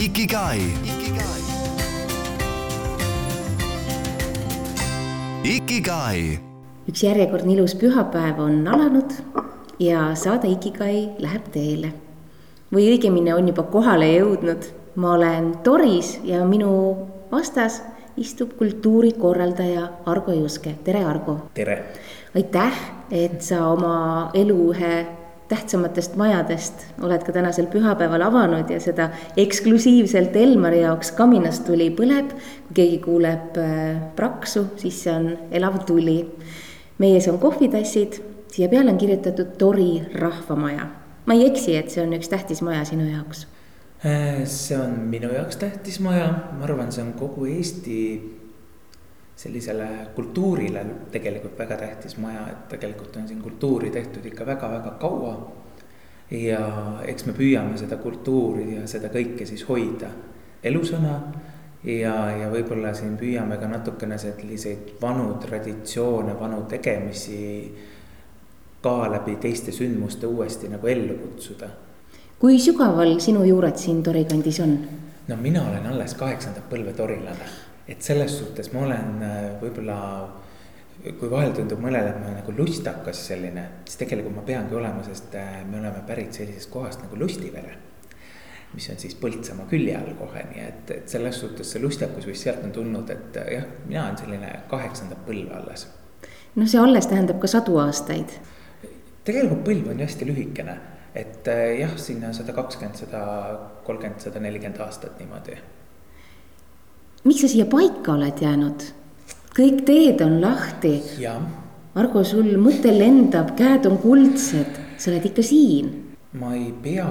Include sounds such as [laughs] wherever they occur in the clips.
Ikigai. Ikigai. üks järjekordne ilus pühapäev on alanud ja saade Ikigai läheb teele. või õigemini on juba kohale jõudnud. ma olen Toris ja minu vastas istub kultuurikorraldaja Argo Juske, tere Argo. tere. aitäh, et sa oma elu ühe tähtsamatest majadest oled ka tänasel pühapäeval avanud ja seda eksklusiivselt Elmari jaoks kaminast tuli põleb. kui keegi kuuleb äh, praksu, siis see on elav tuli. meie ees on kohvitassid, siia peale on kirjutatud Tori rahvamaja. ma ei eksi, et see on üks tähtis maja sinu jaoks Äh, see on minu jaoks tähtis maja, ma arvan, see on kogu Eesti sellisele kultuurile tegelikult väga tähtis maja, et tegelikult on siin kultuuri tehtud ikka väga-väga kaua. ja eks me püüame seda kultuuri ja seda kõike siis hoida elusana. ja, ja võib-olla siin püüame ka natukene selliseid vanu traditsioone, vanu tegemisi ka läbi teiste sündmuste uuesti nagu ellu kutsuda kui sügaval sinu juured siin Tori kandis on? no mina olen alles kaheksandat põlve torilane, et selles suhtes ma olen äh, võib-olla. kui vahel tundub mõnele, et ma olen nagu lustakas selline, siis tegelikult ma peangi olema, sest äh, me oleme pärit sellisest kohast nagu Lustivere. mis on siis Põltsamaa külje all kohe, nii et, et selles suhtes see lustakus vist sealt on tulnud, et äh, jah, mina olen selline kaheksandat põlve alles. no see alles tähendab ka sadu aastaid. tegelikult põlv on ju hästi lühikene et jah, sinna sada kakskümmend, sada kolmkümmend, sada nelikümmend aastat niimoodi. Miks sa siia paika oled jäänud? kõik teed on lahti. Argo, sul mõte lendab, käed on kuldsed, sa oled ikka siin. ma ei pea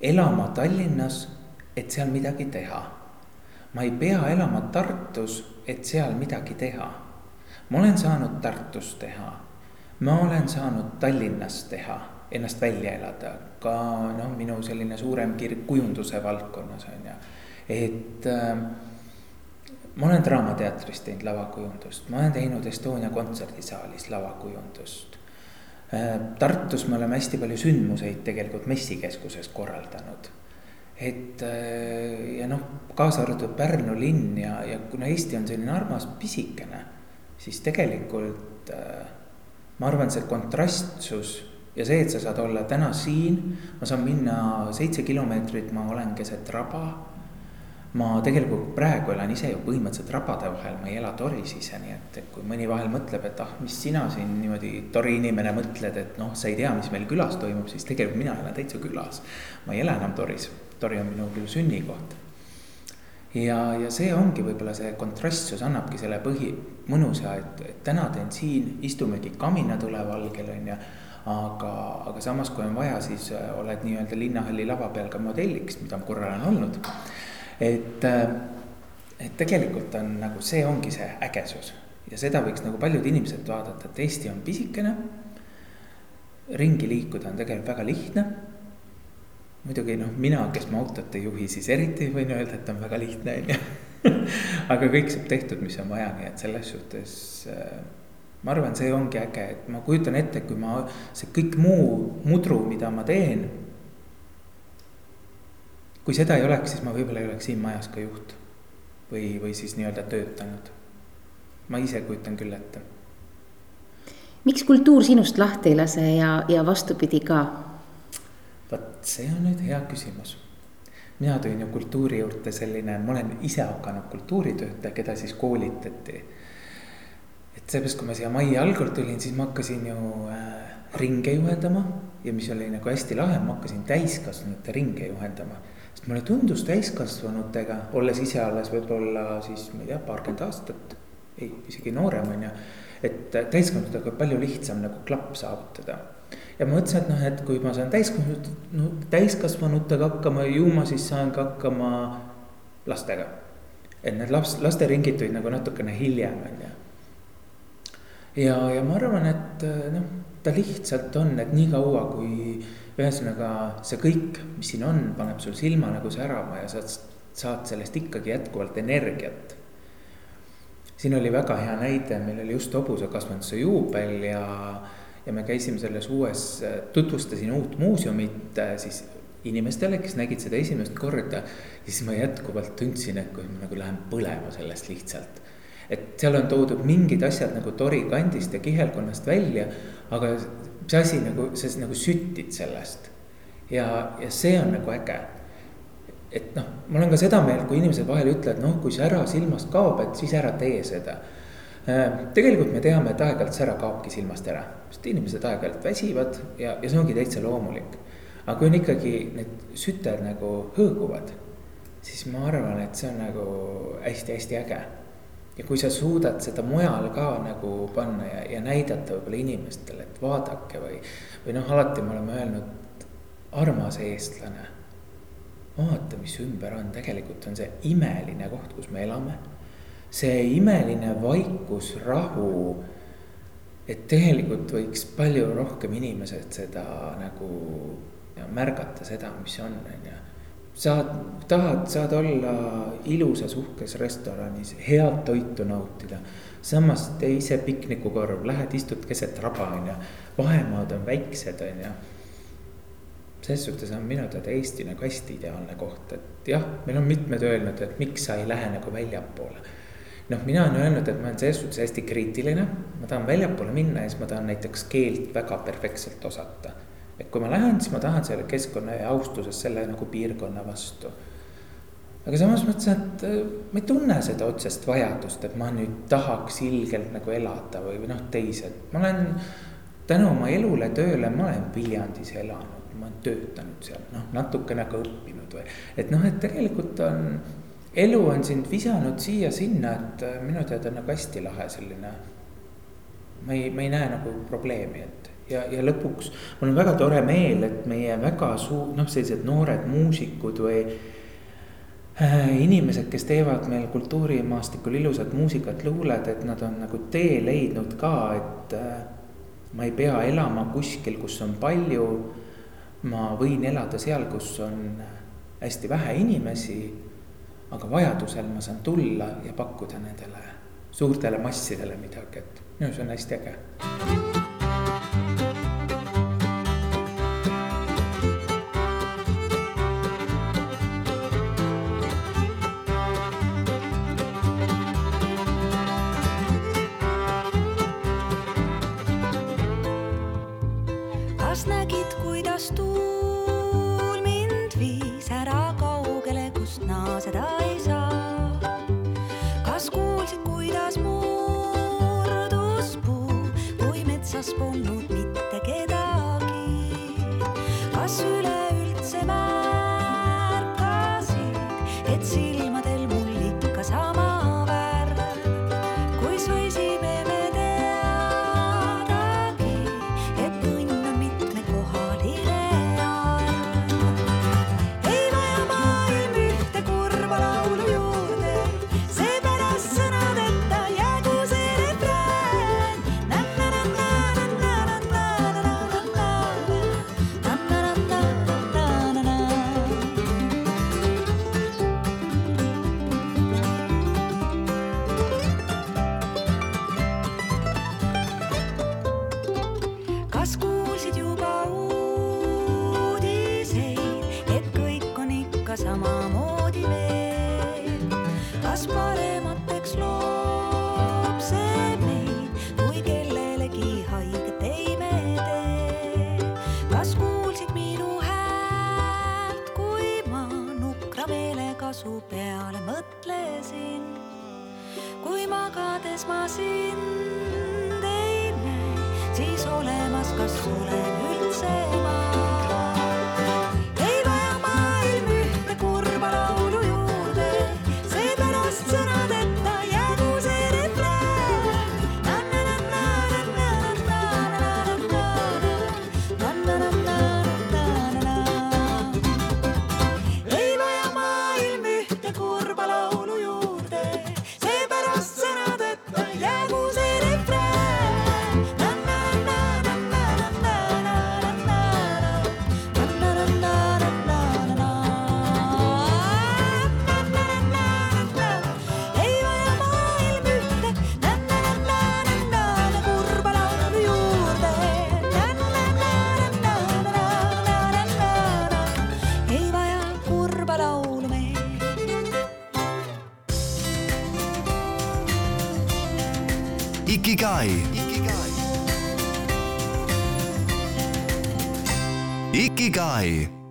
elama Tallinnas, et seal midagi teha. ma ei pea elama Tartus, et seal midagi teha. ma olen saanud Tartus teha, ma olen saanud Tallinnas teha ennast välja elada, ka noh, minu selline suurem kirg kujunduse valdkonnas on ju, et äh, ma olen Draamateatris teinud lavakujundust, ma olen teinud Estonia kontserdisaalis lavakujundust äh,. Tartus me oleme hästi palju sündmuseid tegelikult messikeskuses korraldanud. et äh, ja noh, kaasa arvatud Pärnu linn ja, ja kuna Eesti on selline armas pisikene, siis tegelikult äh, ma arvan, see kontrastsus ja see, et sa saad olla täna siin, ma saan minna seitse kilomeetrit, ma olen keset raba. Ma tegelikult praegu elan ise ju põhimõtteliselt rabade vahel, ma ei ela Toris ise, nii et, et kui mõni vahel mõtleb, et ah, mis sina siin niimoodi Tori inimene mõtled, et noh, sa ei tea, mis meil külas toimub, siis tegelikult mina elan täitsa külas. ma ei ela enam Toris, Tori on minu küll sünnikoht ja, ja see ongi võib-olla see kontrastsus annabki selle põhi mõnusa, et, et täna teen siin, istumegi kaminatule valgel on ju aga, aga samas, kui on vaja, siis äh, oled nii-öelda linnahalli lava peal ka modelliks, mida ma korra olen olnud. Et, äh, et tegelikult on nagu see ongi see ägesus ja seda võiks nagu paljud inimesed vaadata, et Eesti on pisikene. ringi liikuda on tegelikult väga lihtne. muidugi noh, mina, kes ma autot ei juhi, siis eriti võin öelda, et on väga lihtne on ju [laughs] aga kõik saab tehtud, mis on vaja, nii et selles suhtes äh, ma arvan, see ongi äge, et ma kujutan ette, kui ma, see kõik muu mudru, mida ma teen. Kui seda ei oleks, siis ma võib-olla ei oleks siin majas ka juht või, või siis nii-öelda töötanud. ma ise kujutan küll ette. miks kultuur sinust lahti ei lase ja, ja vastupidi ka? vot see on nüüd hea küsimus mina tulin ju kultuuri juurde selline, ma olen ise hakanud kultuuritöötaja, keda siis koolitati et seepärast, kui ma siia majja algul tulin, siis ma hakkasin ju äh, ringe juhendama ja mis oli nagu hästi lahe, ma hakkasin täiskasvanute ringe juhendama. Sest mulle tundus täiskasvanutega, olles ise alles võib-olla siis ma ei tea, paarkümmend aastat, ei isegi noorem on ju. et täiskasvanutega palju lihtsam nagu klapp saavutada. ja ma mõtlesin, et noh, et kui ma saan täiskasvanut-, no täiskasvanutega hakkama, ju ma siis saan ka hakkama lastega. et need laps, lasteringid tulid nagu natukene hiljem, on ju ja, ja ma arvan, et noh, ta lihtsalt on, et niikaua kui ühesõnaga see kõik, mis siin on, paneb sul silma nagu särama ja sa saad sellest ikkagi jätkuvalt energiat. siin oli väga hea näide, meil oli just hobusekasvatuse juubel ja, ja me käisime selles uues, tutvustasin uut muuseumit äh, siis inimestele, kes nägid seda esimest korda. ja siis ma jätkuvalt tundsin, et kui ma nagu lähen põlema sellest lihtsalt. et seal on toodud mingid asjad nagu tori kandist ja kihelkonnast välja, aga see asi nagu, sa nagu süttid sellest. ja, ja see on nagu äge et noh, ma olen ka seda meelt, kui inimesed vahel ütlevad, noh, kui sära silmast kaob, et siis ära tee seda. Äh, tegelikult me teame, et aeg-ajalt sära kaobki silmast ära, sest inimesed aeg-ajalt väsivad ja, ja see ongi täitsa loomulik. aga kui on ikkagi need süted nagu hõõguvad, siis ma arvan, et see on nagu hästi-hästi äge. Ja kui sa suudad seda mujal ka nagu panna ja, ja näidata võib-olla inimestele, et vaadake või, või noh, alati me oleme öelnud, armas eestlane vaata, mis ümber on, tegelikult on see imeline koht, kus me elame. see imeline vaikus, rahu. et tegelikult võiks palju rohkem inimesed seda nagu märgata seda, mis on, on ju. Saad, tahad, saad olla ilusas uhkes restoranis, head toitu nautida. samas tee ise piknikukorv, lähed istud keset raba, on ju. vahemaad on väiksed, on ju selles suhtes on minu teada Eesti nagu hästi ideaalne koht, et jah, meil on mitmed öelnud, et miks sa ei lähe nagu väljapoole. noh, mina olen öelnud, et ma olen selles suhtes hästi kriitiline, ma tahan väljapoole minna ja siis ma tahan näiteks keelt väga perfektselt osata. Et kui ma lähen, siis ma tahan selle keskkonna ja austuses selle nagu piirkonna vastu. aga samas mõtlesin, et äh, ma ei tunne seda otsest vajadust, et ma nüüd tahaks ilgelt nagu elada või, või noh, teised, ma olen tänu oma elule, tööle, ma olen Viljandis elanud ma olen töötanud seal, noh, natukene ka õppinud või. et noh, et tegelikult on, elu on sind visanud siia-sinna, et äh, minu teada on nagu hästi lahe selline. ma ei, ma ei näe nagu probleemi, et ja, ja lõpuks mul on väga tore meel, et meie väga suur, noh, sellised noored muusikud või äh, inimesed, kes teevad meil kultuurimaastikul ilusat muusikat, luuled, et nad on nagu tee leidnud ka, et äh, ma ei pea elama kuskil, kus on palju ma võin elada seal, kus on hästi vähe inimesi. aga vajadusel ma saan tulla ja pakkuda nendele suurtele massidele midagi, et minu arust see on hästi äge. kas üleüldse märkasid, et siin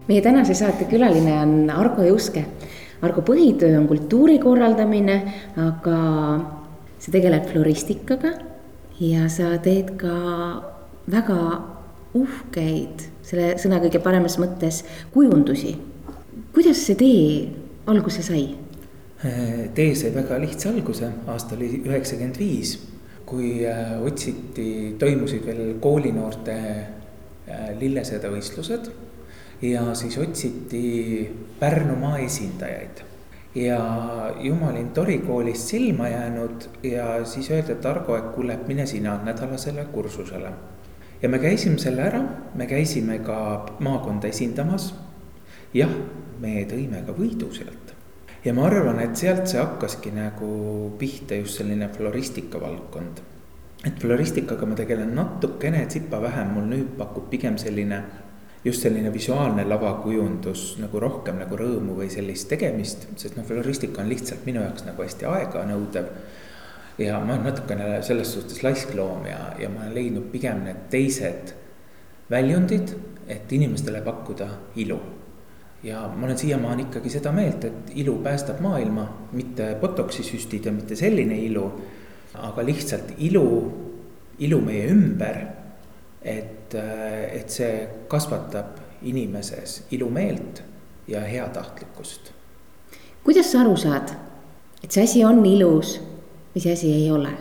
meie tänase saate külaline on Argo Juske. Argo põhitöö on kultuuri korraldamine, aga sa tegeled floristikaga ja sa teed ka väga uhkeid, selle sõna kõige paremas mõttes, kujundusi. kuidas see tee alguse sai? tee sai väga lihtsa alguse, aasta oli üheksakümmend viis, kui äh, otsiti, toimusid veel koolinoorte äh, lillesõidavõistlused ja siis otsiti Pärnumaa esindajaid. ja ju ma olin Tori koolist silma jäänud ja siis öeldi, et Argo, et kuule, mine sina nädalasele kursusele. ja me käisime selle ära, me käisime ka maakonda esindamas. jah, me tõime ka võidu sealt ja ma arvan, et sealt see hakkaski nagu pihta just selline floristika valdkond. et floristikaga ma tegelen natukene, tsipa vähem, mul nüüd pakub pigem selline just selline visuaalne lavakujundus nagu rohkem nagu rõõmu või sellist tegemist, sest noh, floristika on lihtsalt minu jaoks nagu hästi aeganõudev. ja ma olen natukene selles suhtes laiskloom ja, ja ma olen leidnud pigem need teised väljundid, et inimestele pakkuda ilu. ja ma olen siiamaani ikkagi seda meelt, et ilu päästab maailma, mitte botoksi süstid ja mitte selline ilu, aga lihtsalt ilu, ilu meie ümber et, äh, et see kasvatab inimeses ilumeelt ja heatahtlikkust. kuidas sa aru saad, et see asi on ilus või see asi ei ole?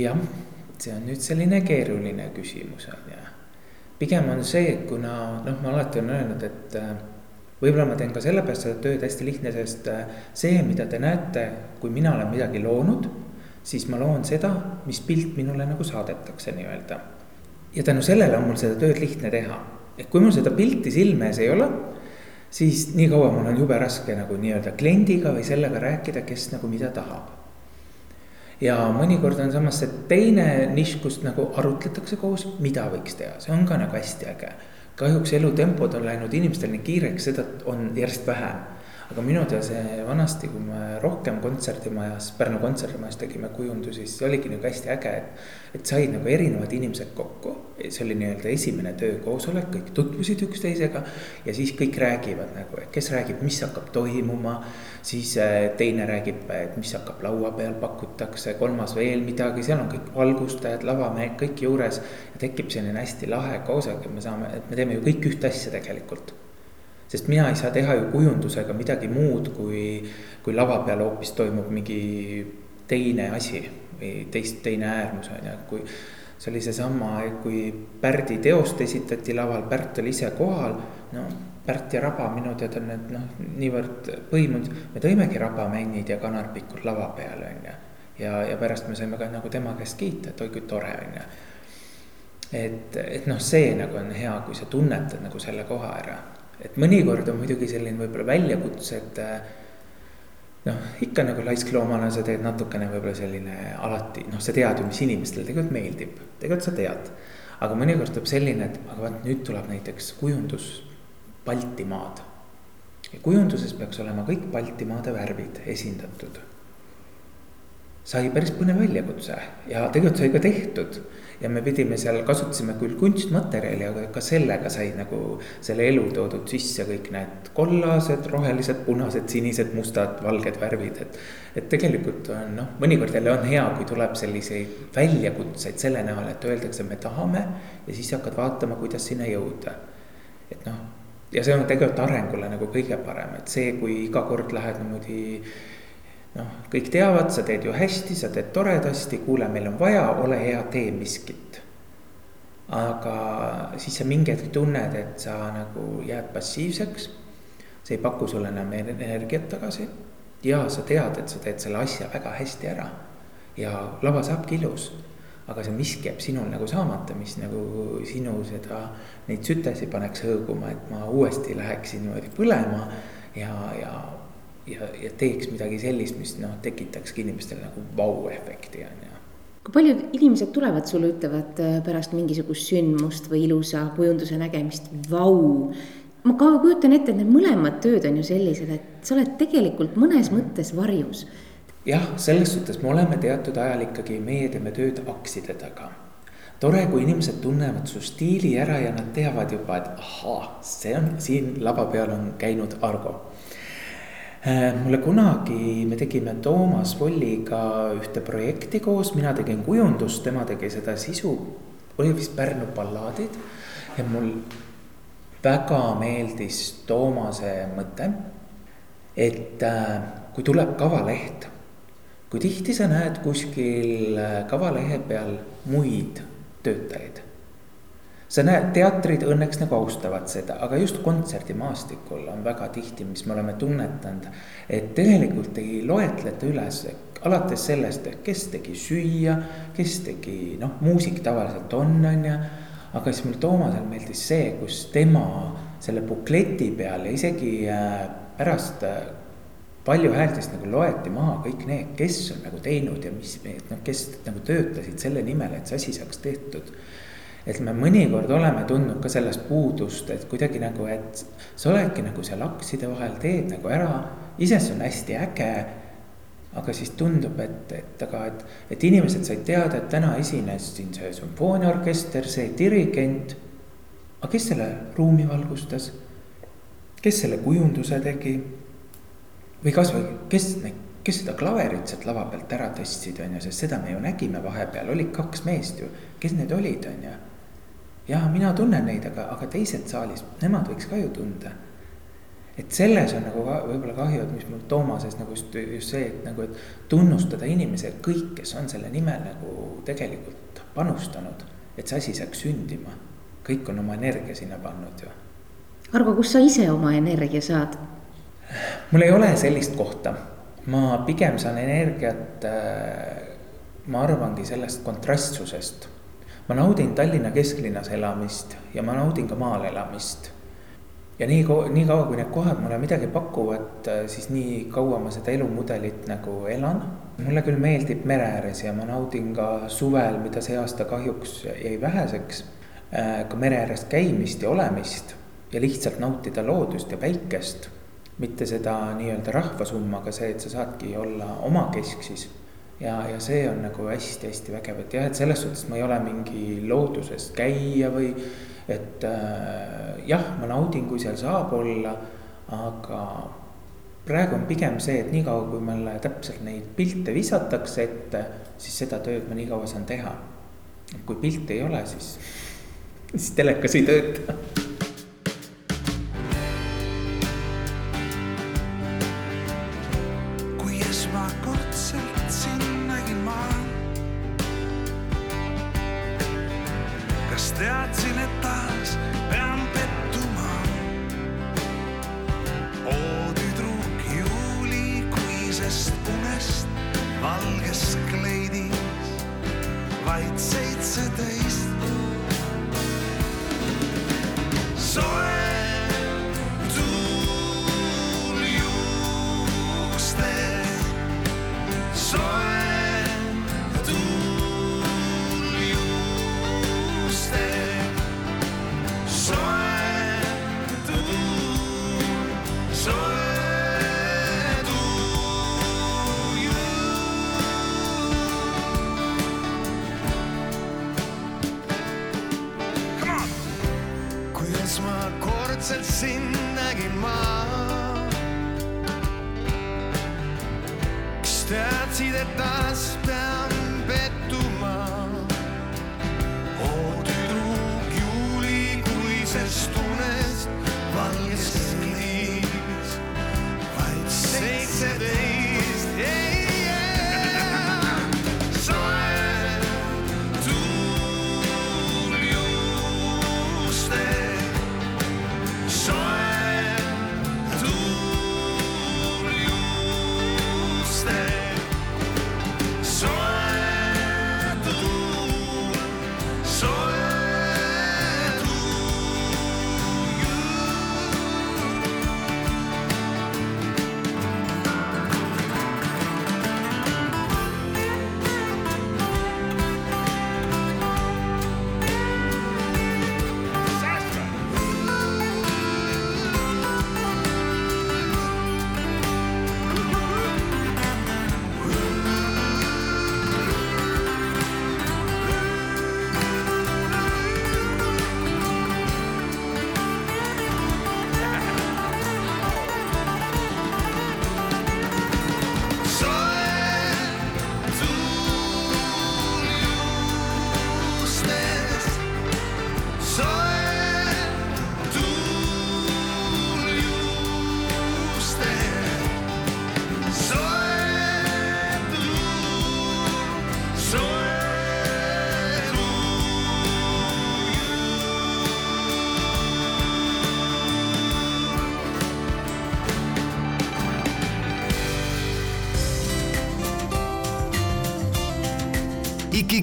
jah, see on nüüd selline keeruline küsimus on ju. pigem on see, et kuna noh, ma alati olen öelnud, et äh, võib-olla ma teen ka sellepärast seda tööd hästi lihtne, sest äh, see, mida te näete, kui mina olen midagi loonud, siis ma loon seda, mis pilt minule nagu saadetakse nii-öelda ja tänu sellele on mul seda tööd lihtne teha. et kui mul seda pilti silme ees ei ole, siis nii kaua mul on jube raske nagu nii-öelda kliendiga või sellega rääkida, kes nagu mida tahab. ja mõnikord on samas see teine nišš, kus nagu arutletakse koos, mida võiks teha, see on ka nagu hästi äge. kahjuks elutempod on läinud inimestel nii kiireks, seda on järjest vähem aga minu teada see vanasti, kui me rohkem kontserdimajas, Pärnu kontserdimajas tegime kujundusi, siis oligi nagu hästi äge, et. et said nagu erinevad inimesed kokku, see oli nii-öelda esimene töökoosolek, kõik tutvusid üksteisega. ja siis kõik räägivad nagu, et kes räägib, mis hakkab toimuma. siis äh, teine räägib, et mis hakkab laua peal pakutakse, kolmas veel midagi, seal on kõik valgustajad, lavamehed, kõik juures. ja tekib selline hästi lahe koosolek, et me saame, et me teeme ju kõik ühte asja tegelikult sest mina ei saa teha ju kujundusega midagi muud, kui, kui lava peal hoopis toimub mingi teine asi või teist, teine äärmus on ju, et kui. see oli seesama, kui Pärdi teost esitati laval, Pärt oli ise kohal, no Pärt ja Raba minu teada on need noh, niivõrd põimunud, me tõimegi rabamännid ja kanarpikud lava peale on ju. ja, ja pärast me saime ka nagu tema käest kiita, et oi kui tore on ju. et, et noh, see nagu on hea, kui sa tunnetad nagu selle koha ära et mõnikord on muidugi selline võib-olla väljakutse, et äh, noh, ikka nagu laiskloomana sa teed natukene võib-olla selline alati, noh, sa tead ju, mis inimestele tegelikult meeldib, tegelikult sa tead. aga mõnikord tuleb selline, et aga vaat nüüd tuleb näiteks kujundus Baltimaad. ja kujunduses peaks olema kõik Baltimaade värvid esindatud. sai päris põnev väljakutse ja tegelikult sai ka tehtud ja me pidime seal, kasutasime küll kunstmaterjali, aga ka sellega sai nagu selle elu toodud sisse kõik need kollased, rohelised, punased, sinised, mustad, valged värvid, et. et tegelikult on noh, mõnikord jälle on hea, kui tuleb selliseid väljakutseid selle näol, et öeldakse, me tahame ja siis hakkad vaatama, kuidas sinna jõuda. et noh, ja see on tegelikult arengule nagu kõige parem, et see, kui iga kord lähed niimoodi noh, kõik teavad, sa teed ju hästi, sa teed toredasti, kuule, meil on vaja, ole hea, tee miskit. aga siis sa mingi hetk tunned, et sa nagu jääd passiivseks. see ei paku sulle enam energiat tagasi. ja sa tead, et sa teed selle asja väga hästi ära. ja lava saabki ilus. aga see miski jääb sinul nagu saamata, mis nagu sinu seda, neid sütesi paneks hõõguma, et ma uuesti läheksin niimoodi põlema ja, ja ja, ja teeks midagi sellist, mis noh, tekitakski inimestele nagu vau-efekti on ju. kui paljud inimesed tulevad sulle, ütlevad äh, pärast mingisugust sündmust või ilusa kujunduse nägemist, vau. ma ka kujutan ette, et need mõlemad tööd on ju sellised, et sa oled tegelikult mõnes mõttes varjus. jah, selles suhtes me oleme teatud ajal ikkagi, meie teeme tööd akside taga. tore, kui inimesed tunnevad su stiili ära ja nad teavad juba, et ahaa, see on siin lava peal on käinud Argo mulle kunagi, me tegime Toomas Volliga ühte projekti koos, mina tegin kujundust, tema tegi seda sisu. oli vist Pärnu ballaadid ja mul väga meeldis Toomase mõte. et äh, kui tuleb kavaleht kui tihti sa näed kuskil äh, kavalehe peal muid töötajaid? Sa näed, teatrid õnneks nagu austavad seda, aga just kontserdimaastikul on väga tihti, mis me oleme tunnetanud, et tegelikult ei loetleta üles alates sellest, kes tegi süüa, kes tegi, noh, muusik tavaliselt on, on ju. aga siis mul Toomasel meeldis see, kus tema selle bukleti peal ja isegi äh, pärast äh, palju häältest nagu loeti maha kõik need, kes on nagu teinud ja mis, noh, kes nagu töötasid selle nimel, et see asi saaks tehtud. Et me mõnikord oleme tundnud ka sellest puudust, et kuidagi nagu, et sa oledki nagu seal akside vahel, teed nagu ära, ise see on hästi äge. aga siis tundub, et, et aga, et, et inimesed said teada, et täna esines siin see sümfooniaorkester, see dirigent. aga kes selle ruumi valgustas? kes selle kujunduse tegi? või kasvõi, kes, kes seda klaverit sealt lava pealt ära tõstsid, on ju, sest seda me ju nägime vahepeal, olid kaks meest ju, kes need olid, on ju. Ja mina tunnen neid, aga, aga teised saalis, nemad võiks ka ju tunda. et selles on nagu ka võib-olla kahju, et mis mul Toomases nagu just, just see, et nagu, et tunnustada inimesi, kõik, kes on selle nimel nagu tegelikult panustanud, et see asi saaks sündima. kõik on oma energia sinna pannud ju. Argo, kust sa ise oma energia saad? mul ei ole sellist kohta, ma pigem saan energiat, äh, ma arvangi sellest kontrastsusest. Ma naudin Tallinna kesklinnas elamist ja ma naudin ka maal elamist. ja nii, nii kaua, kui need kohad mulle midagi pakuvad, äh, siis nii kaua ma seda elumudelit nagu elan. mulle küll meeldib mere ääres ja ma naudin ka suvel, mida see aasta kahjuks jäi väheseks, äh, ka mere ääres käimist ja olemist ja lihtsalt nautida loodust ja päikest mitte seda nii-öelda rahvasummaga see, et sa saadki olla omakesksis. Ja, ja see on nagu hästi-hästi vägev, et jah, et selles suhtes ma ei ole mingi looduses käia või et äh, jah, ma naudin, kui seal saab olla, aga praegu on pigem see, et niikaua, kui mulle täpselt neid pilte visatakse ette, siis seda tööd ma nii kaua saan teha. kui pilti ei ole, siis, siis telekas ei tööta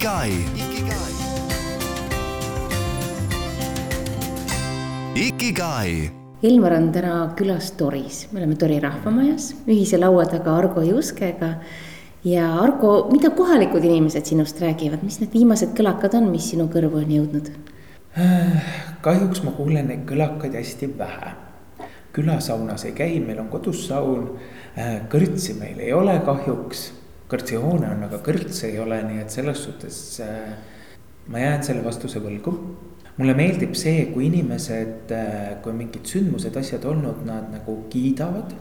Ikigai. Ikigai. Elmar on täna külas Toris, me oleme Tori rahvamajas ühise laua taga Argo Juskega. ja Argo, mida kohalikud inimesed sinust räägivad, mis need viimased kõlakad on, mis sinu kõrvu on jõudnud? [sighs] kahjuks ma kuulen neid kõlakaid hästi vähe. külasaunas ei käi, meil on kodus saun. kõrtsi meil ei ole kahjuks, kõrtsihoone on, aga kõrtsi ei ole, nii et selles suhtes äh, ma jään selle vastuse võlgu mulle meeldib see, kui inimesed, kui on mingid sündmused, asjad olnud, nad nagu kiidavad.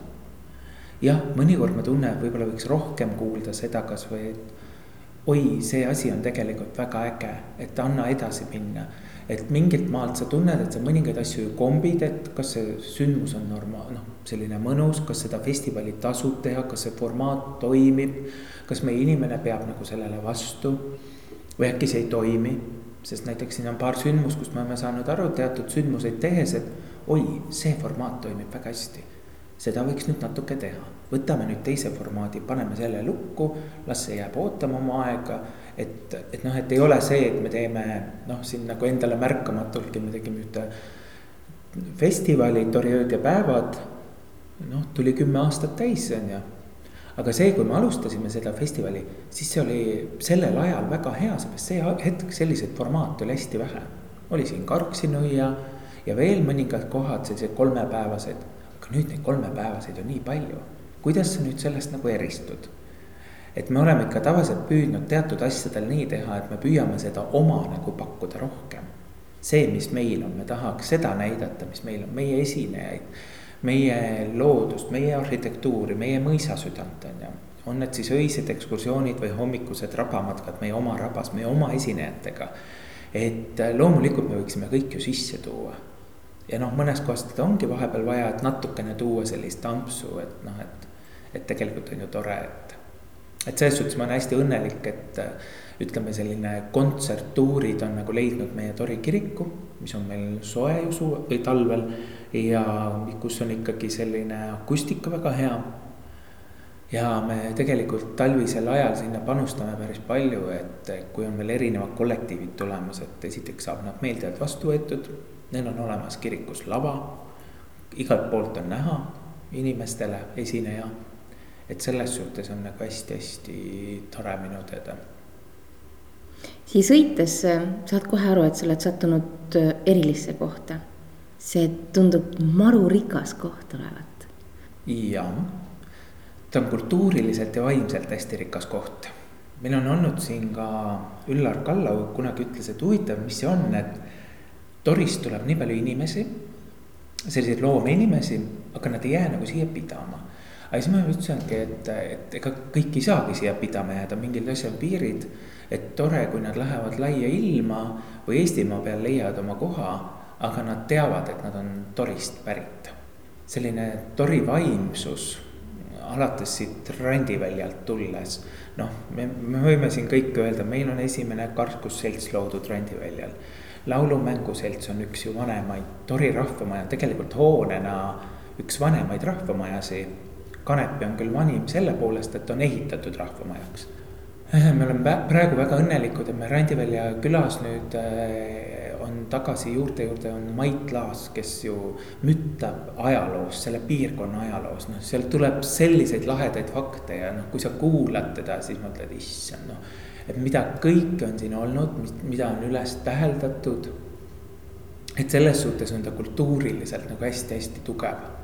jah, mõnikord ma tunnen, et võib-olla võiks rohkem kuulda seda kasvõi, et oi, see asi on tegelikult väga äge, et anna edasi minna. Et mingilt maalt sa tunned, et sa mõningaid asju ju kombid, et kas see sündmus on normaal-, noh, selline mõnus, kas seda festivali tasub teha, kas see formaat toimib. kas meie inimene peab nagu sellele vastu või äkki see ei toimi sest näiteks siin on paar sündmust, kust me oleme saanud aru teatud sündmuseid tehes, et oi, see formaat toimib väga hästi. seda võiks nüüd natuke teha, võtame nüüd teise formaadi, paneme selle lukku, las see jääb ootama oma aega. Et, et noh, et ei ole see, et me teeme noh, siin nagu endale märkamatultki me tegime ühte festivali, Tori ööd ja päevad. noh, tuli kümme aastat täis, on ju aga see, kui me alustasime seda festivali, siis see oli sellel ajal väga hea, seepärast see hetk selliseid formaate oli hästi vähe. oli siin Karksi-Nõia ja veel mõningad kohad, sellised kolmepäevased, aga nüüd neid kolmepäevaseid on nii palju. kuidas sa nüüd sellest nagu eristud? Et me oleme ikka tavaliselt püüdnud teatud asjadel nii teha, et me püüame seda oma nagu pakkuda rohkem. see, mis meil on, me tahaks seda näidata, mis meil on, meie esinejaid meie loodust, meie arhitektuuri, meie mõisasüdant on ju. on need siis öised ekskursioonid või hommikused rabamatkad meie oma rabas, meie oma esinejatega. et loomulikult me võiksime kõik ju sisse tuua. ja noh, mõnes kohas teda ongi vahepeal vaja, et natukene tuua sellist ampsu, et noh, et, et tegelikult on ju tore, et. Et selles suhtes ma olen hästi õnnelik, et ütleme, selline kontserttuurid on nagu leidnud meie Tori kiriku, mis on meil soe ju suve või talvel ja kus on ikkagi selline akustika väga hea. ja me tegelikult talvisel ajal sinna panustame päris palju, et kui on veel erinevad kollektiivid tulemas, et esiteks saab nad meeldivalt vastu võetud. Neil on olemas kirikus lava, igalt poolt on näha inimestele esineja. Et selles suhtes on nagu hästi-hästi tore minu teada siia sõites saad kohe aru, et sa oled sattunud erilisse kohta see tundub maru rikas koht olevat. jah, ta on kultuuriliselt ja vaimselt hästi rikas koht. meil on olnud siin ka Üllar Kallau kunagi ütles, et huvitav, mis see on, et Torist tuleb nii palju inimesi, selliseid loomeinimesi, aga nad ei jää nagu siia pidama aga siis ma ütlesingi, et, et ega kõik ei saagi siia pidama jääda, mingil asjal piirid. et tore, kui nad lähevad laia ilma või Eestimaa peal leiavad oma koha aga nad teavad, et nad on torist pärit. selline tori vaimsus, alates siit randiväljalt tulles, noh, me, me võime siin kõik öelda, meil on esimene karkusselts loodud randiväljal. laulumänguselts on üks ju vanemaid, Tori rahvamaja tegelikult hoonena üks vanemaid rahvamajasi. Kanepi on küll vanim selle poolest, et on ehitatud rahvamajaks me oleme praegu väga õnnelikud, et me Randivälja külas nüüd äh, on tagasi juurte juurde on Mait Laas, kes ju müttab ajaloos, selle piirkonna ajaloos, noh, sealt tuleb selliseid lahedaid fakte ja noh, kui sa kuulad teda, siis mõtled, issand noh. et mida kõike on siin olnud, mida on üles täheldatud. et selles suhtes on ta kultuuriliselt nagu hästi-hästi tugev.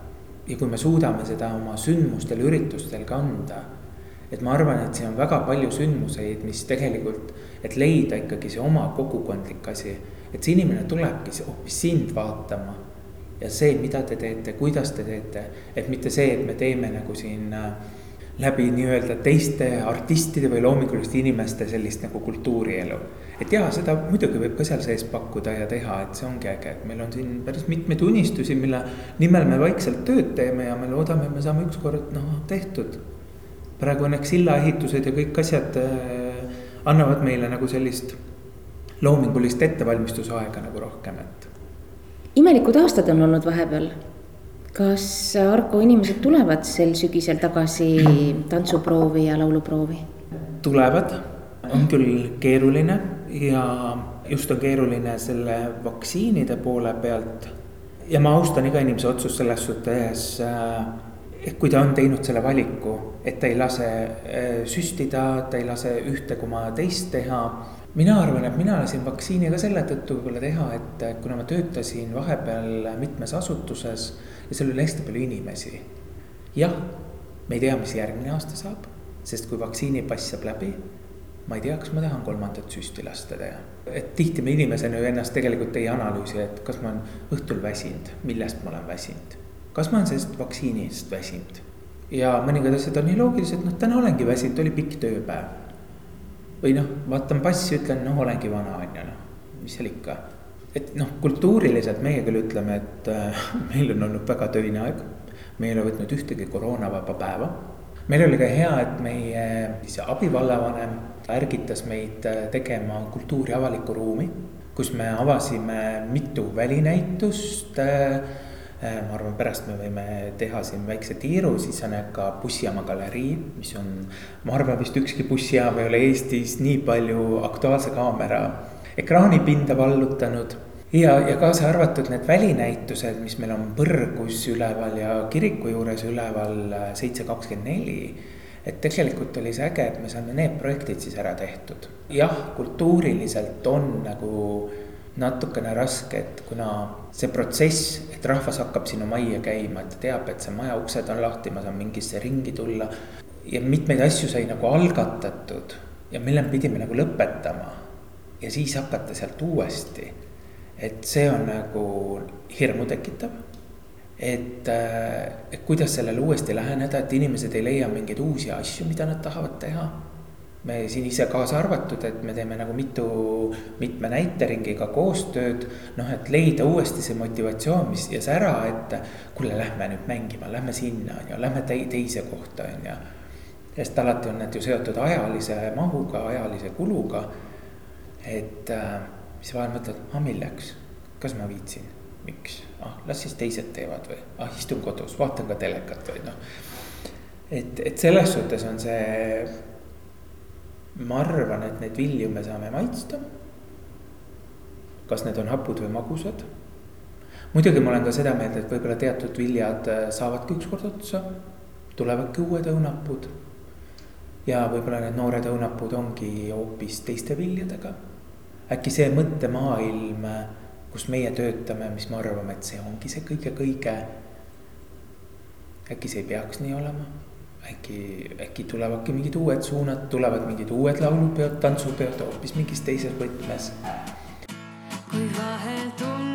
Ja kui me suudame seda oma sündmustel, üritustel ka anda et ma arvan, et siin on väga palju sündmuseid, mis tegelikult, et leida ikkagi see oma kogukondlik asi et see inimene tulebki hoopis sind vaatama. ja see, mida te teete, kuidas te teete, et mitte see, et me teeme nagu siin äh, läbi nii-öelda teiste artistide või loominguliste inimeste sellist nagu kultuurielu. Et jaa, seda muidugi võib ka seal sees pakkuda ja teha, et see ongi äge, et meil on siin päris mitmeid unistusi, mille nimel me vaikselt tööd teeme ja me loodame, et me saame ükskord noh tehtud. praegu õnneks sillaehitused ja kõik asjad äh, annavad meile nagu sellist loomingulist ettevalmistusaega nagu rohkem, et. imelikud aastad on olnud vahepeal. kas Argo inimesed tulevad sel sügisel tagasi tantsuproovi ja lauluproovi? tulevad, on küll keeruline ja just on keeruline selle vaktsiinide poole pealt. ja ma austan iga inimese otsust selles suhtes, et kui ta on teinud selle valiku, et ta ei lase süstida, ta ei lase ühte koma teist teha mina arvan, et mina lasin vaktsiini ka selle tõttu võib-olla teha, et kuna ma töötasin vahepeal mitmes asutuses ja seal oli hästi palju inimesi. jah, me ei tea, mis järgmine aasta saab, sest kui vaktsiinipass saab läbi, ma ei tea, kas ma tahan kolmandat süsti lasta teha. et tihti me inimesena ju ennast tegelikult ei analüüsi, et kas ma olen õhtul väsinud, millest ma olen väsinud. kas ma olen sellest vaktsiinist väsinud ja mõningad asjad on nii loogilised, noh, täna olengi väsinud, oli pikk tööpäev või noh, vaatan passi, ütlen, noh, olengi vana, on ju, noh, mis seal ikka. et noh, kultuuriliselt meie küll ütleme, et äh, [laughs] meil on olnud väga töine aeg. me ei ole võtnud ühtegi koroonavaba päeva. Meil oli ka hea, et meie siis abivallavanem ärgitas meid äh, tegema kultuuri avalikku ruumi, kus me avasime mitu välinäitust äh, Äh, ma arvan, pärast me võime teha siin väikse tiiru, siis on ka bussijaama galerii, mis on, ma arvan, vist ükski bussijaam ei ole Eestis nii palju Aktuaalse kaamera ekraanipinda vallutanud. Ja, ja kaasa arvatud need välinäitused, mis meil on Põrgus üleval ja kiriku juures üleval äh, seitse kakskümmend neli et tegelikult oli see äge, et me saime need projektid siis ära tehtud. jah, kultuuriliselt on nagu natukene raske, et kuna see protsess, et rahvas hakkab sinu majja käima, et ta teab, et see maja uksed on lahti, ma saan mingisse ringi tulla. ja mitmeid asju sai nagu algatatud ja mille me pidime nagu lõpetama. ja siis hakata sealt uuesti. Et see on nagu hirmu tekitav. et, et kuidas sellele uuesti läheneda, et inimesed ei leia mingeid uusi asju, mida nad tahavad teha me siin ise kaasa arvatud, et me teeme nagu mitu, mitme näiteringiga koostööd. noh, et leida uuesti see motivatsioon, mis ja sära, et kuule, lähme nüüd mängima, lähme sinna on ju, lähme teise kohta on ju. sest alati on need ju seotud ajalise mahuga, ajalise kuluga. et äh, siis vahel mõtled, ah milleks, kas ma viitsin, miks, ah las siis teised teevad või, ah istun kodus, vaatan ka telekat või noh. et, et selles suhtes on see ma arvan, et neid vilju me saame maitsta. kas need on hapud või magusad? muidugi ma olen ka seda meelt, et võib-olla teatud viljad äh, saavadki ükskord otsa, tulevadki uued õunapud. ja võib-olla need noored õunapud ongi hoopis teiste viljadega. Äkki see mõttemaailm, kus meie töötame, mis me arvame, et see ongi see kõige-kõige. äkki see ei peaks nii olema äkki, äkki tulevadki mingid uued suunad, tulevad mingid uued laulupeod, tantsupeod hoopis mingis teises võtmes. kui vahel tunned,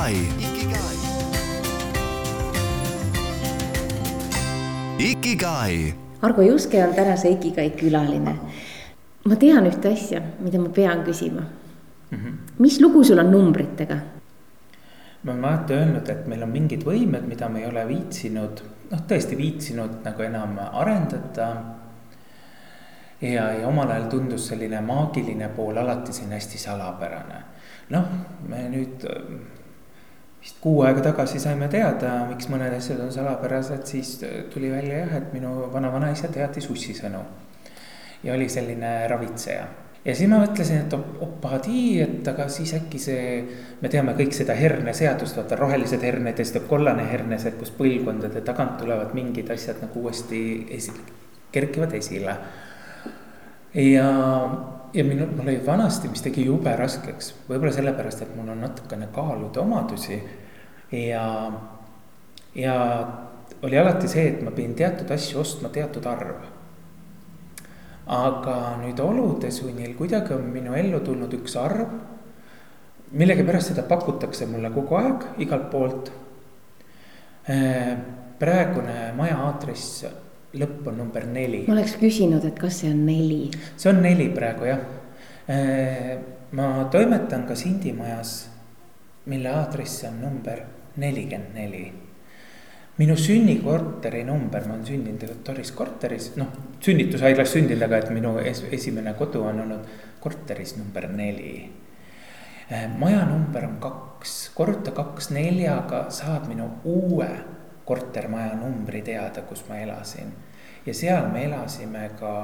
Ikigai. Ikigai. Argo Juske on tänase Ikigai külaline. ma tean ühte asja, mida ma pean küsima mm. -hmm. mis lugu sul on numbritega? ma olen alati öelnud, et meil on mingid võimed, mida me ei ole viitsinud, noh, tõesti viitsinud nagu enam arendada. ja, ja omal ajal tundus selline maagiline pool alati siin hästi salapärane. noh, me nüüd vist kuu aega tagasi saime teada, miks mõned asjad on salapärased, siis tuli välja jah, et minu vana-vanaisa teadis ussisõnu. ja oli selline ravitseja ja siis ma mõtlesin, et opadii, et aga siis äkki see, me teame kõik seda herneseadust, vaata rohelised herned ja siis tuleb kollane hernes, et kus põlvkondade tagant tulevad mingid asjad nagu uuesti esi-, kerkivad esile. ja, ja minu, mul oli vanasti, mis tegi jube raskeks, võib-olla sellepärast, et mul on natukene kaalude omadusi ja, ja oli alati see, et ma pidin teatud asju ostma teatud arv aga nüüd olude sunnil kuidagi on minu ellu tulnud üks arv. millegipärast seda pakutakse mulle kogu aeg igalt poolt. Äh, praegune maja aadress, lõpp on number neli. ma oleks küsinud, et kas see on neli? see on neli praegu jah. Äh, ma toimetan ka Sindi majas, mille aadress on number nelikümmend neli minu sünnikorteri number, ma olen sündinud Toris korteris, noh, sünnitushaiglas sündinud, aga et minu es, esimene kodu on olnud korteris number neli. Äh, maja number on kaks, korruta kaks neljaga, saad minu uue kortermaja numbri teada, kus ma elasin. ja seal me elasime ka,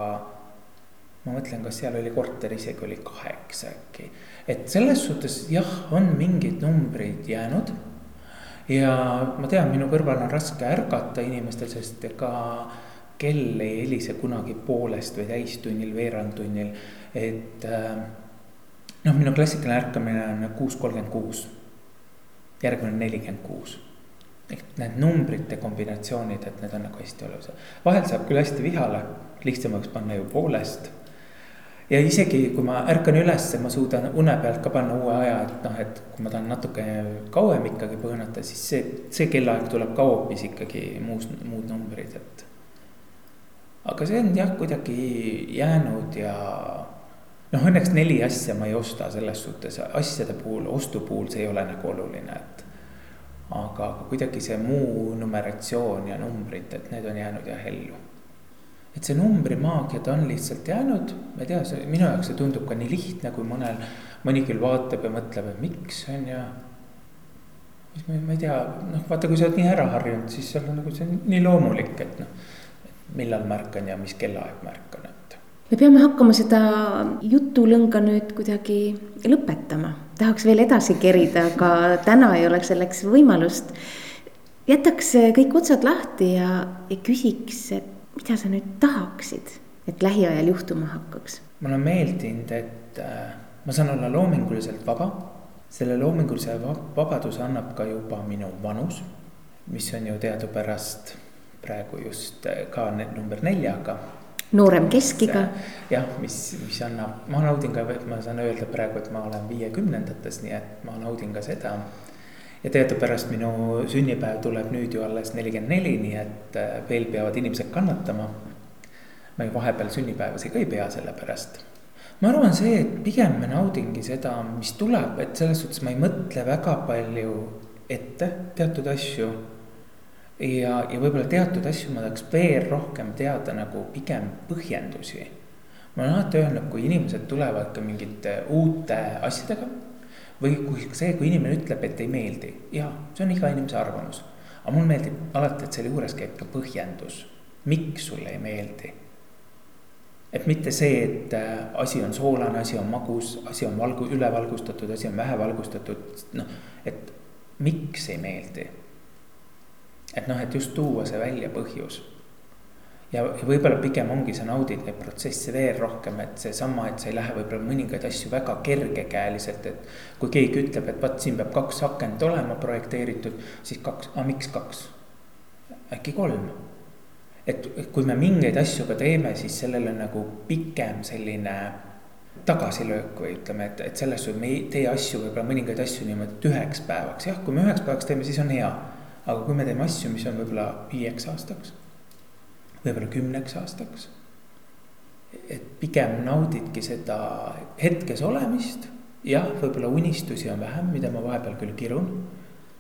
ma mõtlen, kas seal oli korter isegi oli kaheksa äkki. et selles suhtes jah, on mingid numbrid jäänud ja ma tean, minu kõrval on raske ärgata inimestel, sest ega kell ei helise kunagi poolest või täistunnil, veerandtunnil, et äh, noh, minu klassikaline ärkamine on kuus kolmkümmend kuus. järgmine on nelikümmend kuus. Ehk need numbrite kombinatsioonid, et need on nagu hästi olulised. vahel saab küll hästi vihale, lihtsam oleks panna ju poolest ja isegi kui ma ärkan ülesse, ma suudan une pealt ka panna uue aja, et noh, et kui ma tahan natuke kauem ikkagi põõnata, siis see, see kellaaeg tuleb ka hoopis ikkagi muus, muud numbrid, et. aga see on jah, kuidagi jäänud ja noh, õnneks neli asja ma ei osta selles suhtes, asjade puhul, ostu puhul see ei ole nagu oluline, et. Aga, kuidagi see muu numeratsioon ja numbrid, et need on jäänud jah ellu et see numbrimaagia, ta on lihtsalt jäänud, ma ei tea, see minu jaoks see tundub ka nii lihtne, kui mõnel, mõni küll vaatab ja mõtleb, et miks on ju. ma, ei tea, noh, vaata, kui sa oled nii ära harjunud, siis seal on nagu see on nii loomulik, et noh. millal märkan ja mis kellaaeg märkan, et. me peame hakkama seda jutulõnga nüüd kuidagi lõpetama, tahaks veel edasi kerida, aga täna ei oleks selleks võimalust. jätaks kõik otsad lahti ja, ja küsiks, et mida sa nüüd tahaksid, et lähiajal juhtuma hakkaks? mulle on meeldinud, et äh, ma saan olla loominguliselt vaba. selle loomingulise vabaduse annab ka juba minu vanus, mis on ju teadupärast praegu just äh, ka number neljaga noorem keskiga. jah, mis, mis annab, ma naudin ka, ma saan öelda praegu, et ma olen viiekümnendates, nii et ma naudin ka seda ja teadupärast minu sünnipäev tuleb nüüd ju alles nelikümmend neli, nii et äh, veel peavad inimesed kannatama. ma ju vahepeal sünnipäevasi ka ei pea selle pärast. ma arvan, see, et pigem ma naudingi seda, mis tuleb, et selles suhtes ma ei mõtle väga palju ette teatud asju. Ja, ja võib-olla teatud asju ma tahaks veel rohkem teada nagu pigem põhjendusi. ma olen alati öelnud, kui inimesed tulevad ka mingite uute asjadega või kui see, kui inimene ütleb, et ei meeldi, jaa, see on iga inimese arvamus. aga mulle meeldib alati, et selle juures käib ka põhjendus, miks sulle ei meeldi. et mitte see, et äh, asi on soolane, asi on magus, asi on valgu-, ülevalgustatud, asi on vähevalgustatud, noh, et miks ei meeldi. Et noh, et just tuua see välja põhjus ja, ja võib-olla pigem ongi, sa naudid neid protsesse veel rohkem, et seesama, et sa ei lähe võib-olla mõningaid asju väga kergekäeliselt, et. kui keegi ütleb, et vot siin peab kaks akent olema projekteeritud, siis kaks, aga miks kaks? äkki kolm? et kui me mingeid asju ka teeme, siis sellel on nagu pikem selline tagasilöök või ütleme, et, et selles suhtes me ei tee asju, võib-olla mõningaid asju niimoodi, et üheks päevaks, jah, kui me üheks päevaks teeme, siis on hea. Aga kui me teeme asju, mis on võib-olla viieks aastaks, võib-olla kümneks aastaks. et pigem naudidki seda hetkes olemist, jah, võib-olla unistusi on vähem, mida ma vahepeal küll kirun.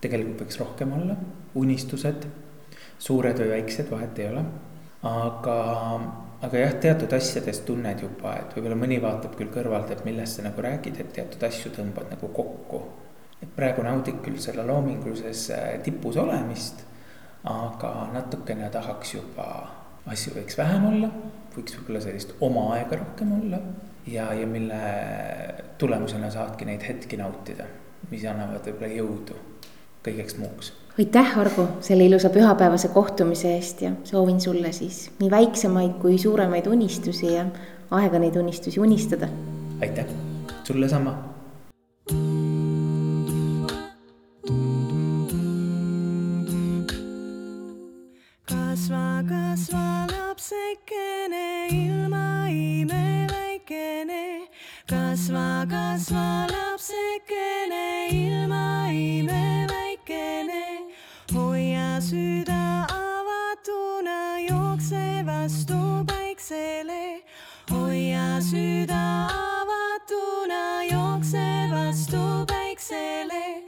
tegelikult võiks rohkem olla, unistused, suured või väiksed, vahet ei ole, aga aga jah, teatud asjades tunned juba, et võib-olla mõni vaatab küll kõrvalt, et millest sa nagu räägid, et teatud asju tõmbad nagu kokku. Et praegu naudid küll selle loomingulises äh, tipus olemist, aga natukene tahaks juba, asju võiks vähem olla, võiks võib-olla sellist oma aega rohkem olla ja, ja mille tulemusena saadki neid hetki nautida, mis annavad võib-olla jõudu kõigeks muuks aitäh, Argo, selle ilusa pühapäevase kohtumise eest ja soovin sulle siis nii väiksemaid kui suuremaid unistusi ja aega neid unistusi unistada. aitäh, sulle sama. Lapsekene, ilma imeväikene. kasva, kasva lapsekene, ilma imeväikene hoia süda avatuna, jookse vastu päiksele. hoia süda avatuna, jookse vastu päiksele.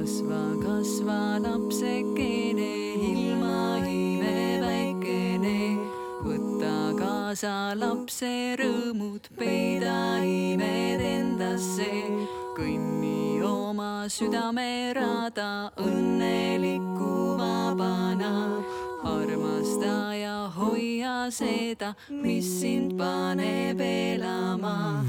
Kasva, kasva lapsekene, ilma imeväikene. võta kaasa lapse rõõmud, peida imed endasse. kõnni oma südamerada, õnneliku vabana. armasta ja hoia seda, mis sind paneb elama.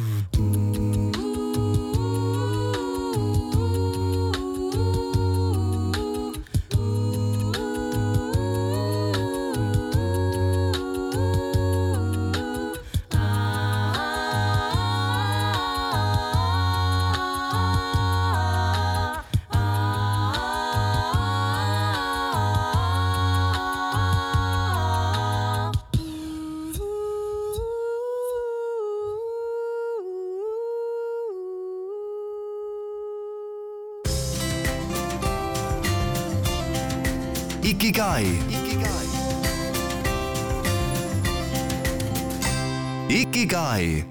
Ikigai. Ikigai.